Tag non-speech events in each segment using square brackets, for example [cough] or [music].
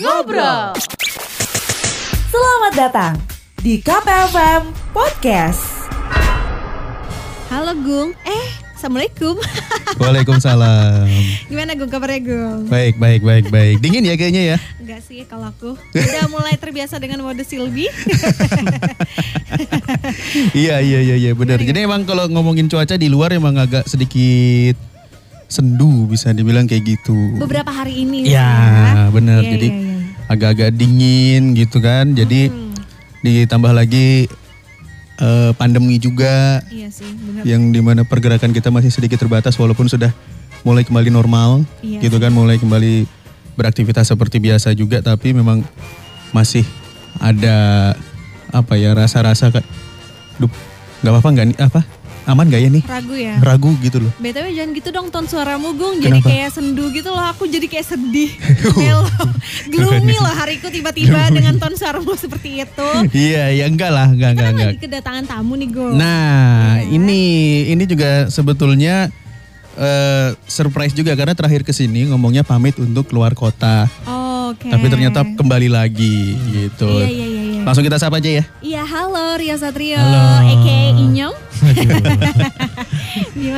Ngobrol. Selamat datang di KPFM Podcast. Halo Gung, eh Assalamualaikum [laughs] Waalaikumsalam. Gimana Gung kabarnya Gung? Baik, baik, baik, baik. Dingin ya kayaknya ya. Enggak sih kalau aku Udah mulai terbiasa dengan mode Silvi [laughs] iya, iya, iya, iya, benar. Jadi emang kalau ngomongin cuaca di luar emang agak sedikit sendu bisa dibilang kayak gitu. Beberapa hari ini Ya, benar. Iya, Jadi iya, iya. Agak-agak dingin gitu kan. Jadi Hmm, ditambah lagi eh, pandemi juga Iya sih benar. yang di mana pergerakan kita masih sedikit terbatas walaupun sudah mulai kembali normal Iya gitu kan mulai kembali beraktivitas seperti biasa juga. Tapi memang masih ada apa ya rasa-rasa kayak duh nggak apa-apa nggak nih? Apa aman nggak ya nih? Ragu ya? Ragu gitu loh. BTW jangan gitu dong ton suaramu Gung. Jadi Kenapa? kayak sendu gitu loh. Aku jadi kayak sedih. [laughs] Melo [laughs] Gloomy loh hariku tiba-tiba dengan ton suaramu seperti itu. Iya ya enggak lah enggak enggak enggak lagi kedatangan tamu nih Gung. Nah Iya. ini ini juga sebetulnya eh, surprise juga karena terakhir ke sini ngomongnya pamit untuk keluar kota. Oke. Tapi ternyata kembali lagi gitu. Iya iya iya iya. Langsung kita sapa aja ya. Iya halo Rio Satrio Halo. Inyong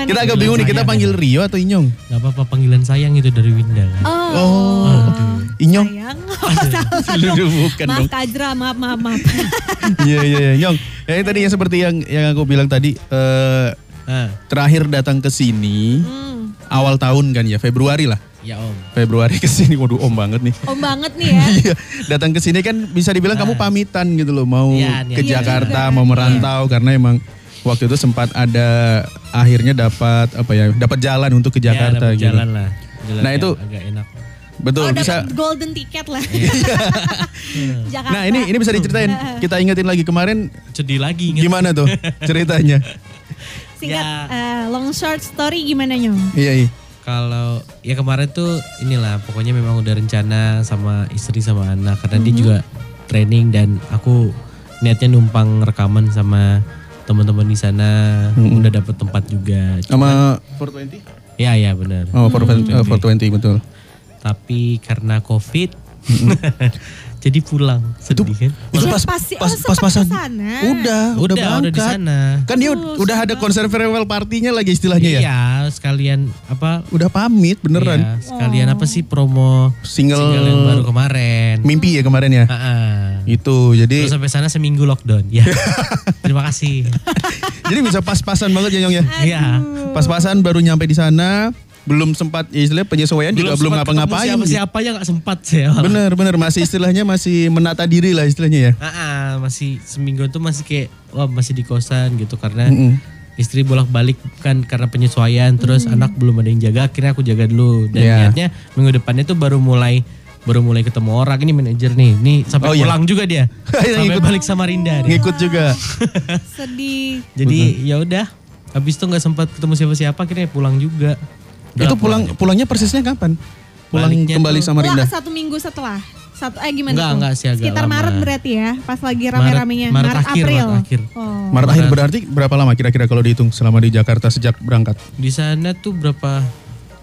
Gimana? Kita agak bingung nih, kita panggil Rio atau Inyong? Gak apa-apa panggilan sayang itu dari Winda. Oh, Oh, Inyong? sayang. [laughs] Aduh, bukan maaf dong. Kajra, maaf, maaf, maaf. [laughs] Iya, iya, iya. Inyong. Ya ini tadi yang seperti yang yang aku bilang tadi, eh, Ah, terakhir datang ke sini Hmm, awal tahun kan ya, Februari lah. ya om. Februari ke sini, waduh om banget nih. om banget nih ya. [laughs] Iya, datang ke sini kan bisa dibilang kamu pamitan gitu loh, mau Iya, ke iya. Jakarta, Iya mau merantau karena emang waktu itu sempat ada akhirnya dapat apa ya, dapat jalan untuk ke Jakarta ya, gitu. jalan lah. Jalan Nah, itu- agak enak. Betul, oh, bisa. golden ticket lah. [laughs] Jakarta. Nah, ini ini bisa diceritain. Kita ingetin lagi kemarin Sedih lagi. ingat. gimana tuh ceritanya? [laughs] Singkat, Ya. eh, long short story gimana Nyong? Iya, iya. Kalau ya kemarin tuh inilah pokoknya memang udah rencana sama istri sama anak karena dia Mhm. juga training dan aku niatnya numpang rekaman sama teman-teman di sana Mhm. udah dapet tempat juga. Sama 420? Ya ya benar. Oh, 420, eh, 420 betul. Tapi karena covid [laughs] jadi pulang sedih kan. Itu pas pasti- pas oh, pas sempat pasan. Udah, udah, Udah, udah berangkat. di sana. Kan dia Oh, udah ada konser farewell partinya lagi istilahnya ya. Iya, sekalian apa? Udah pamit beneran. Iya, sekalian apa sih promo Single, single yang baru kemarin. Mimpi ya kemarin ya. Ah. Itu jadi Terus sampai sana seminggu lockdown. Ya. [laughs] Terima kasih. jadi bisa pas-pasan banget ya Nyong ya. Iya. Pas-pasan baru nyampe di sana, belum sempat ya istilahnya penyesuaian juga belum ngapa-ngapain. ketemu gitu. Siapa-siapa ya nggak sempat saya. Bener bener masih istilahnya masih menata diri lah istilahnya ya. Ah, ah, masih seminggu tuh masih kayak wah masih di kosan gitu karena Mm-mm. istri bolak-balik kan karena penyesuaian terus anak belum ada yang jaga akhirnya aku jaga dulu dan Iya. niatnya minggu depannya tuh baru mulai baru mulai ketemu orang ini manajer nih nih sampai Oh, iya. pulang juga dia [laughs] Yang sampai ikut. balik sama Rinda dia. Ngikut juga. [laughs] Sedih. jadi ya udah habis itu nggak sempat ketemu siapa-siapa akhirnya pulang juga Udah Itu pulang pulangnya persisnya kapan? Pulang Baliknya kembali tuh- sama Rinda. Satu minggu setelah. Satu eh gimana Enggak, tuh? enggak sih, agak Sekitar lama. Maret berarti ya, pas lagi rame-ramenya. Maret- Maret akhir, April. Maret akhir. Oh. Maret akhir berarti berapa lama kira-kira kalau dihitung selama di Jakarta sejak berangkat? di sana tuh berapa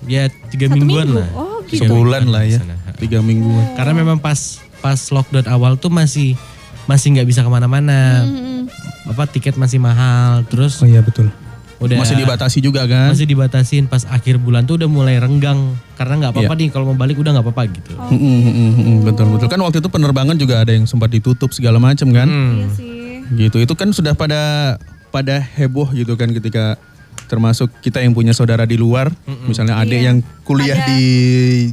ya tiga Satu mingguan minggu? lah Oh, gitu. Sebulan lah ya. sana. Tiga mingguan. Karena memang pas pas lockdown awal tuh masih masih nggak bisa ke mana-mana. Hmm, Apa tiket masih mahal. Terus Oh iya betul. udah Masih dibatasi juga kan? masih dibatasin pas akhir bulan tuh udah mulai renggang karena nggak apa-apa Iya. nih kalau mau balik udah nggak apa-apa gitu. Oh. Mm, mm, mm, mm, betul betul kan waktu itu penerbangan juga ada yang sempat ditutup segala macam kan? Hmm. Iya sih. Gitu itu kan sudah pada pada heboh gitu kan ketika termasuk kita yang punya saudara di luar, misalnya adik Iya. yang kuliah Ada. di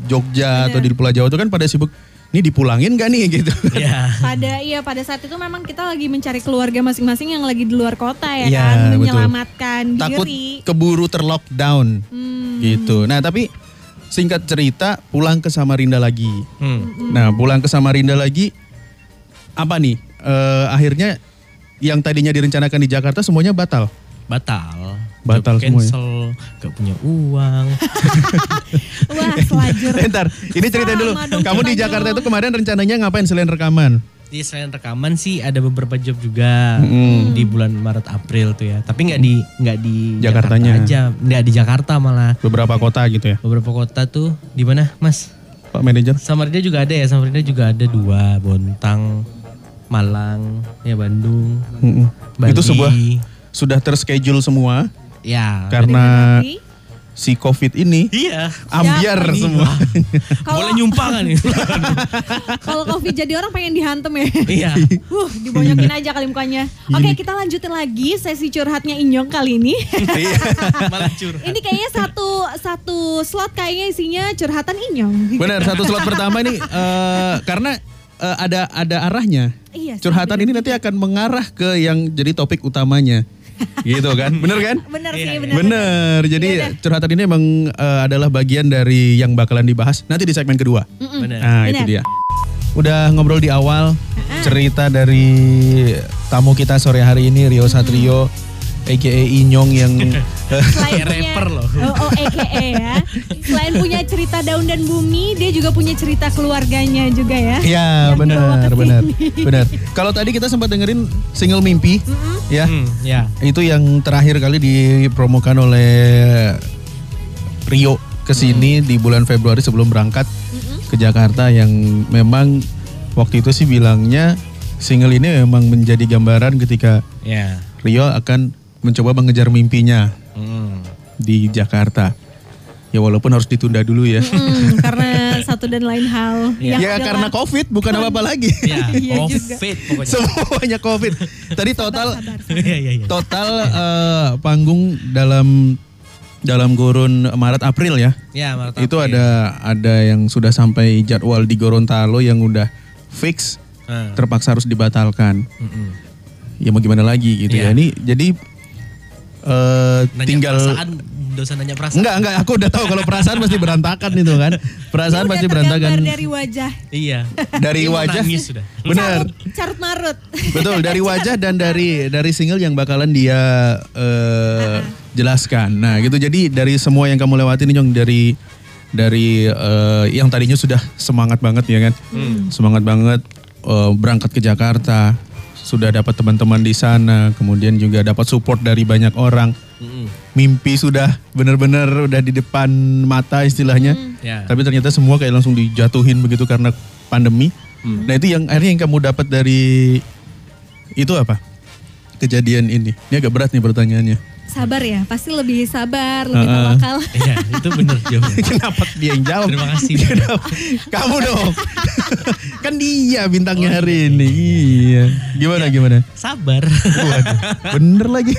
Jogja atau di Pulau Jawa itu kan pada sibuk, ini dipulangin gak nih [laughs] gitu? Iya. Pada iya pada saat itu memang kita lagi mencari keluarga masing-masing yang lagi di luar kota ya Iya, kan, betul. menyelamatkan Takut diri. keburu terlockdown Hmm. gitu. Nah tapi singkat cerita pulang ke Samarinda lagi. Hmm. Nah pulang ke Samarinda lagi apa nih? Eh, akhirnya yang tadinya direncanakan di Jakarta semuanya batal. Batal. Batal semuanya. cancel, gak punya uang. [laughs] Wah, selajur. [laughs] Bentar, ini ceritain dulu. Dong, Kamu di Jakarta itu kemarin rencananya ngapain selain rekaman? Di selain rekaman sih ada beberapa job juga Mm. di bulan Maret April tuh ya. Tapi nggak di nggak di Jakartanya. Jakarta aja, nggak di Jakarta malah. Beberapa kota gitu ya. Beberapa kota tuh di mana, Mas? Pak Manajer? Samarinda juga ada ya, Samarinda juga ada dua, Bontang, Malang, ya Bandung, Mm-mm. Bali. Itu sebuah sudah terschedule semua Ya. karena si COVID ini Iya. ambiar nih? semua. Kalau- Boleh nyumpah kan nih? [laughs] Kalau covid jadi orang pengen dihantem ya. iya. Uh, dibonyokin aja kali mukanya. Oke, kita lanjutin lagi sesi curhatnya Inyong kali ini. Iya. [laughs] Malah curhat. ini kayaknya satu satu slot kayaknya isinya curhatan Inyong. Benar, satu slot pertama ini [laughs] eh, karena eh, ada ada arahnya. Iya. Curhatan ini nanti akan mengarah ke yang jadi topik utamanya. Gitu kan? Bener kan? Bener Iya, sih, iya. bener. Bener. Jadi Iya dah. curhatan ini emang eh, adalah bagian dari yang bakalan dibahas nanti di segmen kedua. Nah, itu Benar. dia. Udah ngobrol di awal cerita dari tamu kita sore hari ini Rio Satrio aka Inyong yang [laughs] Selain rapper loh. Oh, oh AKA ya. Selain punya cerita daun dan bumi, dia juga punya cerita keluarganya juga ya. Iya benar benar benar. Kalau tadi kita sempat dengerin single mimpi, ya Hmm, ya. itu yang terakhir kali dipromokan oleh Rio ke sini di bulan Februari sebelum berangkat ke Jakarta yang memang waktu itu sih bilangnya single ini memang menjadi gambaran ketika Ya. Rio akan mencoba mengejar mimpinya Hmm. di Jakarta. Ya walaupun harus ditunda dulu ya. Hmm, [laughs] karena satu dan lain hal. Iya. yang ya adalah- karena COVID bukan apa-apa lagi. Ya, Iya. [laughs] COVID pokoknya. Semuanya COVID. Tadi total Iya, iya, iya. total eh, panggung dalam dalam gurun Maret April ya. Ya, Maret Itu April. ada ada yang sudah sampai jadwal di Gorontalo yang udah fix Ah. terpaksa harus dibatalkan. Mm-mm. Ya mau gimana lagi gitu ya. Iya. Ini jadi eh, Nanya tinggal perasaan, dosa nanya perasaan. Enggak, enggak, aku udah tahu kalau perasaan pasti berantakan itu kan. Perasaan udah pasti berantakan. dari wajah. Iya. Dari wajah. Nangis sudah. Benar. Carut, carut marut. Betul, dari wajah dan [laughs] dari dari single yang bakalan dia eh, jelaskan. Nah, gitu. Jadi dari semua yang kamu lewatin Nyong dari dari eh, yang tadinya sudah semangat banget ya kan. Semangat banget eh, berangkat ke Jakarta, sudah dapat teman-teman di sana, kemudian juga dapat support dari banyak orang. Mimpi sudah benar-benar udah di depan mata istilahnya. Ya. Tapi ternyata semua kayak langsung dijatuhin begitu karena pandemi. Nah itu yang akhirnya yang kamu dapat dari itu apa? Kejadian ini. Ini agak berat nih pertanyaannya. Sabar ya, pasti lebih sabar, lebih tawakal. [laughs] Iya, itu bener jawabannya. [laughs] Kenapa dia yang jawab? Terima kasih. Kenapa? Kamu dong. [laughs] kan dia bintangnya Oh, hari ini. Iya. Gimana gimana? Sabar. Waduh, bener lagi.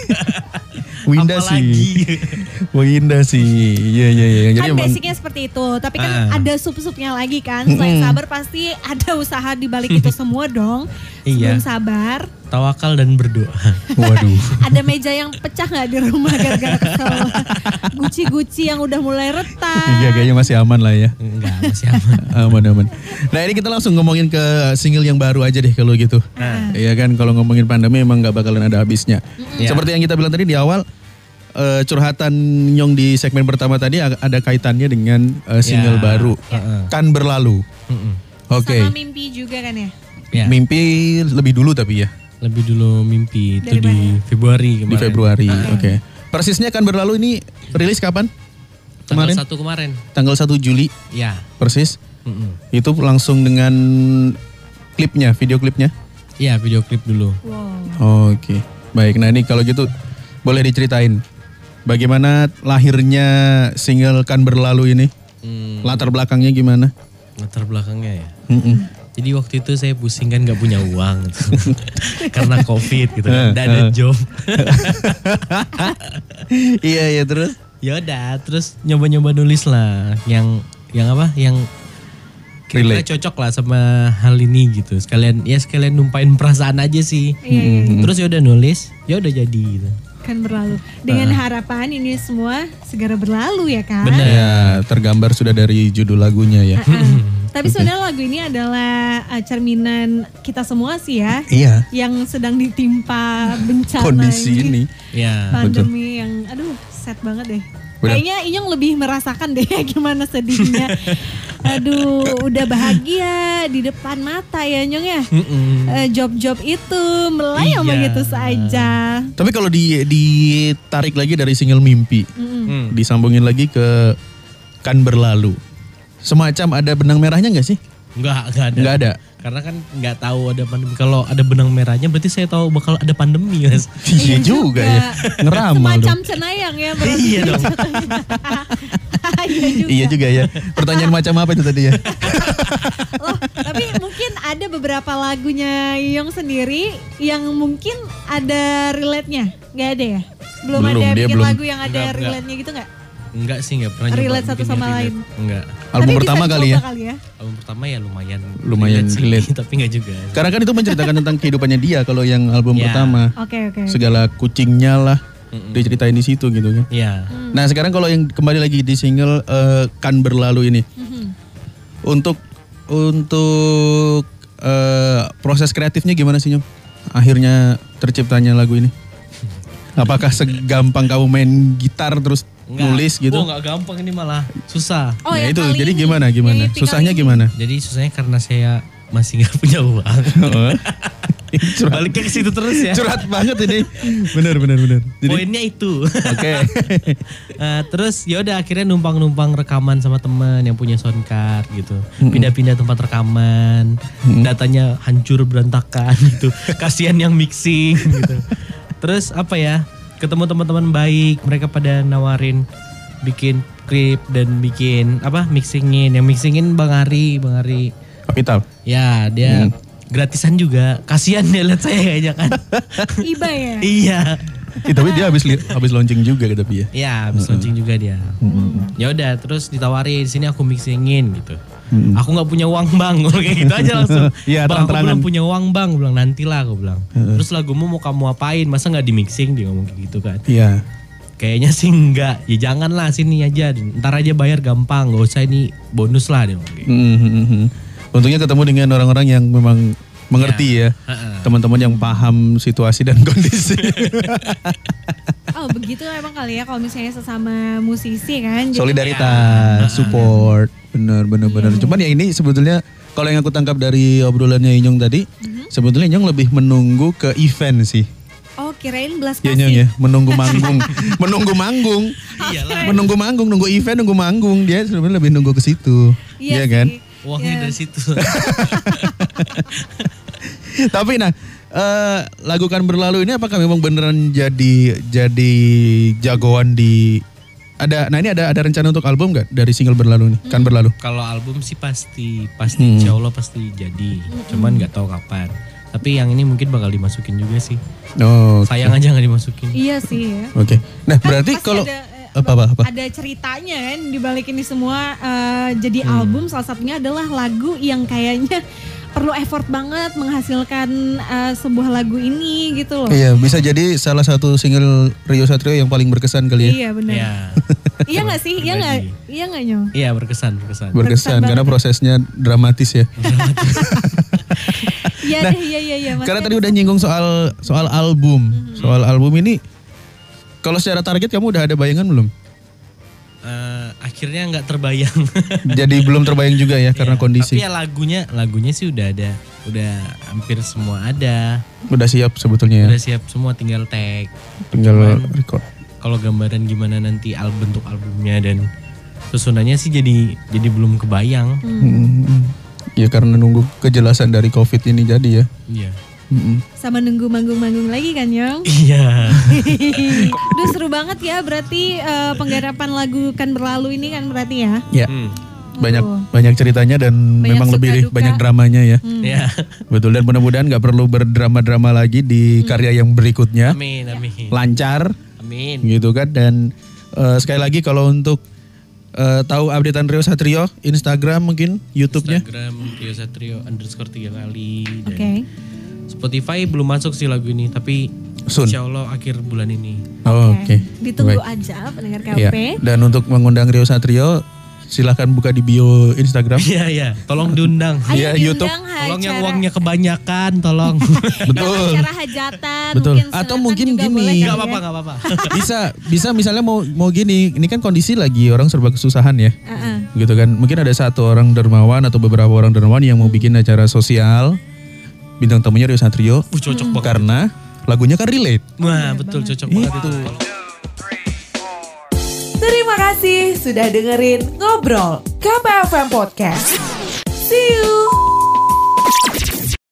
Winda Apalagi. sih. Winda sih. Iya iya iya. Jadi kan emang basicnya seperti itu, tapi kan Ah. ada sup-supnya lagi kan. Selain Mm-mm. sabar pasti ada usaha di balik itu semua dong. Sebelum Iya. sabar, Tawakal dan berdoa. [laughs] waduh. ada meja yang pecah nggak di rumah gara-gara kesel. Guci-guci yang udah mulai retak. Iya kayaknya masih aman lah ya. Enggak, masih aman. [laughs] aman aman. Nah ini kita langsung ngomongin ke single yang baru aja deh kalau gitu. Iya kan kalau ngomongin pandemi emang nggak bakalan ada habisnya. Iya. Seperti yang kita bilang tadi di awal eh, curhatan Nyong di segmen pertama tadi ada kaitannya dengan eh, single Ya. baru Heeh. kan berlalu. Mm-mm. Oke. Sama mimpi juga kan ya. Ya. Mimpi lebih dulu tapi ya Lebih dulu mimpi itu Dari di Februari kemarin. di Februari. Oke. Persisnya kan berlalu ini rilis kapan? Tanggal Kemarin? 1 kemarin. Tanggal 1 Juli Ya. persis. Mm-mm. Itu langsung dengan klipnya, video klipnya. Iya, video klip dulu. Wow. Oke, baik. Nah ini kalau gitu boleh diceritain bagaimana lahirnya single kan berlalu ini, Hmm, latar belakangnya gimana? latar belakangnya ya. Mm-mm. Jadi waktu itu saya pusing kan nggak punya uang gitu. [laughs] karena covid gitu kan, nggak ada job. [laughs] iya iya terus. ya udah, terus nyoba-nyoba nulis lah, yang yang apa, yang kira Relate. cocok lah sama hal ini gitu. Sekalian ya sekalian numpain perasaan aja sih. Iya, iya. Terus ya udah nulis, ya udah jadi gitu. Kan berlalu. Dengan harapan ini semua segera berlalu ya kan. Bener. Ya tergambar sudah dari judul lagunya ya. Ah, [laughs] Tapi sebenarnya lagu ini adalah uh, cerminan kita semua sih ya. Iya. Yang sedang ditimpa bencana Kondisi ini. Ya. pandemi yang aduh sad banget deh. Benar. Kayaknya Inyong lebih merasakan deh [laughs] gimana sedihnya. [laughs] aduh, udah bahagia di depan mata ya Nyong ya. Eh, Job-job itu melayang Iya. begitu saja. Tapi kalau di ditarik lagi dari single mimpi, Mm-mm. Hmm. disambungin lagi ke kan berlalu. Semacam ada benang merahnya nggak sih? Enggak, enggak ada. Nggak ada. Karena kan nggak tahu ada pandemi. Kalau ada benang merahnya berarti saya tahu bakal ada pandemi, Mas. Iya juga ya. Ngeramal Semacam dong. cenayang ya berarti. Iya dong. [laughs] iya juga. Iya juga ya. Pertanyaan macam apa itu tadi ya? Loh, [laughs] tapi mungkin ada beberapa lagunya Yong sendiri yang mungkin ada relate-nya. Nggak ada ya? Belum, Belum, ada dia bikin belum. lagu yang ada Enggak, enggak. relate-nya gitu nggak? Enggak sih, enggak pernah Relate satu sama relate. lain. Enggak. Album Tapi pertama kali ya. kali ya. Album pertama ya lumayan. Lumayan sih, relate. [laughs] tapi enggak juga. Karena kan itu menceritakan tentang [laughs] kehidupannya dia kalau yang album Ya. pertama. Oke oke. Segala kucingnya lah Mm-mm. diceritain di situ gitu kan. Iya. Nah sekarang kalau yang kembali lagi di single eh, kan berlalu ini, Mhm. untuk untuk eh, proses kreatifnya gimana sih Nyom? Akhirnya terciptanya lagu ini. Apakah segampang kamu main gitar terus Enggak. nulis gitu? Oh, enggak gampang ini malah. Susah. Oh, nah yang itu jadi ini. gimana gimana? Kali Susahnya ini. gimana? Jadi susahnya karena saya masih nggak [laughs] punya uang. Oh. [laughs] curhat, Baliknya ke situ terus ya. curhat banget ini. Bener bener bener. Jadi Poinnya itu. oke. [laughs] Eh, terus ya udah akhirnya numpang-numpang rekaman sama teman yang punya sound card gitu. Pindah-pindah tempat rekaman. Datanya hancur berantakan gitu. Kasihan yang mixing gitu. Terus apa ya? Ketemu teman-teman baik, mereka pada nawarin bikin klip dan bikin apa mixingin. Yang mixingin Bang Ari, Bang Ari. Kapital. Ya, dia gratisan juga. Kasihan dia lihat saya kayaknya kan. [laughs] Iba ya. iya. Eh, tapi dia habis habis launching juga gitu tapi ya. Ya, habis launching juga dia. Ya udah, terus ditawarin sini aku mixingin gitu. Aku nggak punya uang bang, [laughs] kayak gitu aja langsung. [laughs] Iya, bang, aku terang-terangan. belum punya uang bang, bilang nantilah aku bilang. Terus lagumu mau kamu apain? Masa nggak di mixing dia ngomong kayak gitu kan? Iya. Kayaknya sih enggak. Ya janganlah sini aja. Ntar aja bayar gampang. Gak usah ini bonus lah dia ngomong kayak gitu. Mhm. Untungnya ketemu dengan orang-orang yang memang mengerti ya. Heeh. Teman-teman yang paham situasi dan kondisi. [laughs] Oh begitu emang kali ya kalau misalnya sesama musisi kan. Solidaritas, support, bener bener bener. Cuman ya ini sebetulnya kalau yang aku tangkap dari obrolannya Inyong tadi, sebetulnya Inyong lebih menunggu ke event sih. Oh kirain belas Ya kasih. Inyong ya, menunggu [laughs] manggung, menunggu manggung, Iyalah. menunggu manggung, nunggu event, nunggu manggung. Dia sebenarnya lebih nunggu ke situ, Iya Iya kan? Uangnya Iya. dari situ. [laughs] Tapi nah, eh, lagu kan berlalu ini apakah memang beneran jadi jadi jagoan di ada nah ini ada ada rencana untuk album gak dari single berlalu nih kan berlalu Kalau album sih pasti, pasti Hmm. insya Allah pasti jadi. Cuman nggak tahu kapan. Tapi yang ini mungkin bakal dimasukin juga sih. oh oke Sayang aja nggak dimasukin. Iya sih ya. Oke. nah Kan berarti kalau ada, apa apa apa ada ceritanya kan di balik ini semua eh, jadi Hmm. album salah satunya adalah lagu yang kayaknya perlu effort banget menghasilkan eh, sebuah lagu ini gitu loh. iya bisa jadi salah satu single Rio Satrio yang paling berkesan kali ya Iya benar. Ya, [laughs] Iya nggak sih? Iya nggak? Pribadi. Iya nggak nyong? iya berkesan, berkesan. berkesan karena prosesnya dramatis ya [laughs] Iya Nah, deh, iya iya iya. karena tadi udah nyinggung soal soal album soal album ini kalau secara target kamu udah ada bayangan belum Eh, akhirnya nggak terbayang. [laughs] jadi belum terbayang juga ya karena Iya, kondisi Tapi ya lagunya, lagunya sih udah ada, udah hampir semua ada, udah siap sebetulnya ya udah siap semua tinggal tag. tinggal Cuman- record Kalau gambaran gimana nanti al bentuk albumnya dan susunannya sih jadi jadi belum kebayang. Mm-mm. Ya karena nunggu kejelasan dari COVID ini jadi ya. Iya. Mm-mm. sama nunggu manggung-manggung lagi kan Nyong? Iya. [laughs] Duh seru banget ya berarti eh, penggarapan lagu kan berlalu ini kan berarti ya. Ya Hmm. banyak Aduh. banyak ceritanya dan Banyak memang lebih duka. banyak dramanya ya. Ya. Betul dan mudah-mudahan nggak perlu berdrama-drama lagi di karya yang berikutnya. Amin, amin. Lancar Amin. gitu kan dan eh, sekali lagi kalau untuk eh, tahu updatean Rio Satrio Instagram mungkin YouTube-nya. Instagram Rio Satrio underscore tiga kali dan Oke. Spotify belum masuk sih lagu ini tapi Soon. Insya Allah akhir bulan ini. Oh, Oke. Ditunggu Baik. aja pendengar Iya. KP. Dan untuk mengundang Rio Satrio silahkan buka di bio Instagram. Iya iya, tolong diundang. Ayo Iya, YouTube. Tolong yang uangnya kebanyakan, tolong. [laughs] Betul. Acara hajatan Betul. mungkin Atau mungkin juga gini. Gak ya. apa-apa, gak [laughs] apa-apa. bisa bisa misalnya mau mau gini ini kan kondisi lagi orang serba kesusahan ya Heeh. gitu kan mungkin ada satu orang dermawan atau beberapa orang dermawan yang mau bikin acara sosial bintang tamunya Rio Satrio Uh, cocok banget. karena lagunya kan relate Wah, betul cocok banget itu. Terima kasih sudah dengerin Ngobrol KPFM Podcast. See you!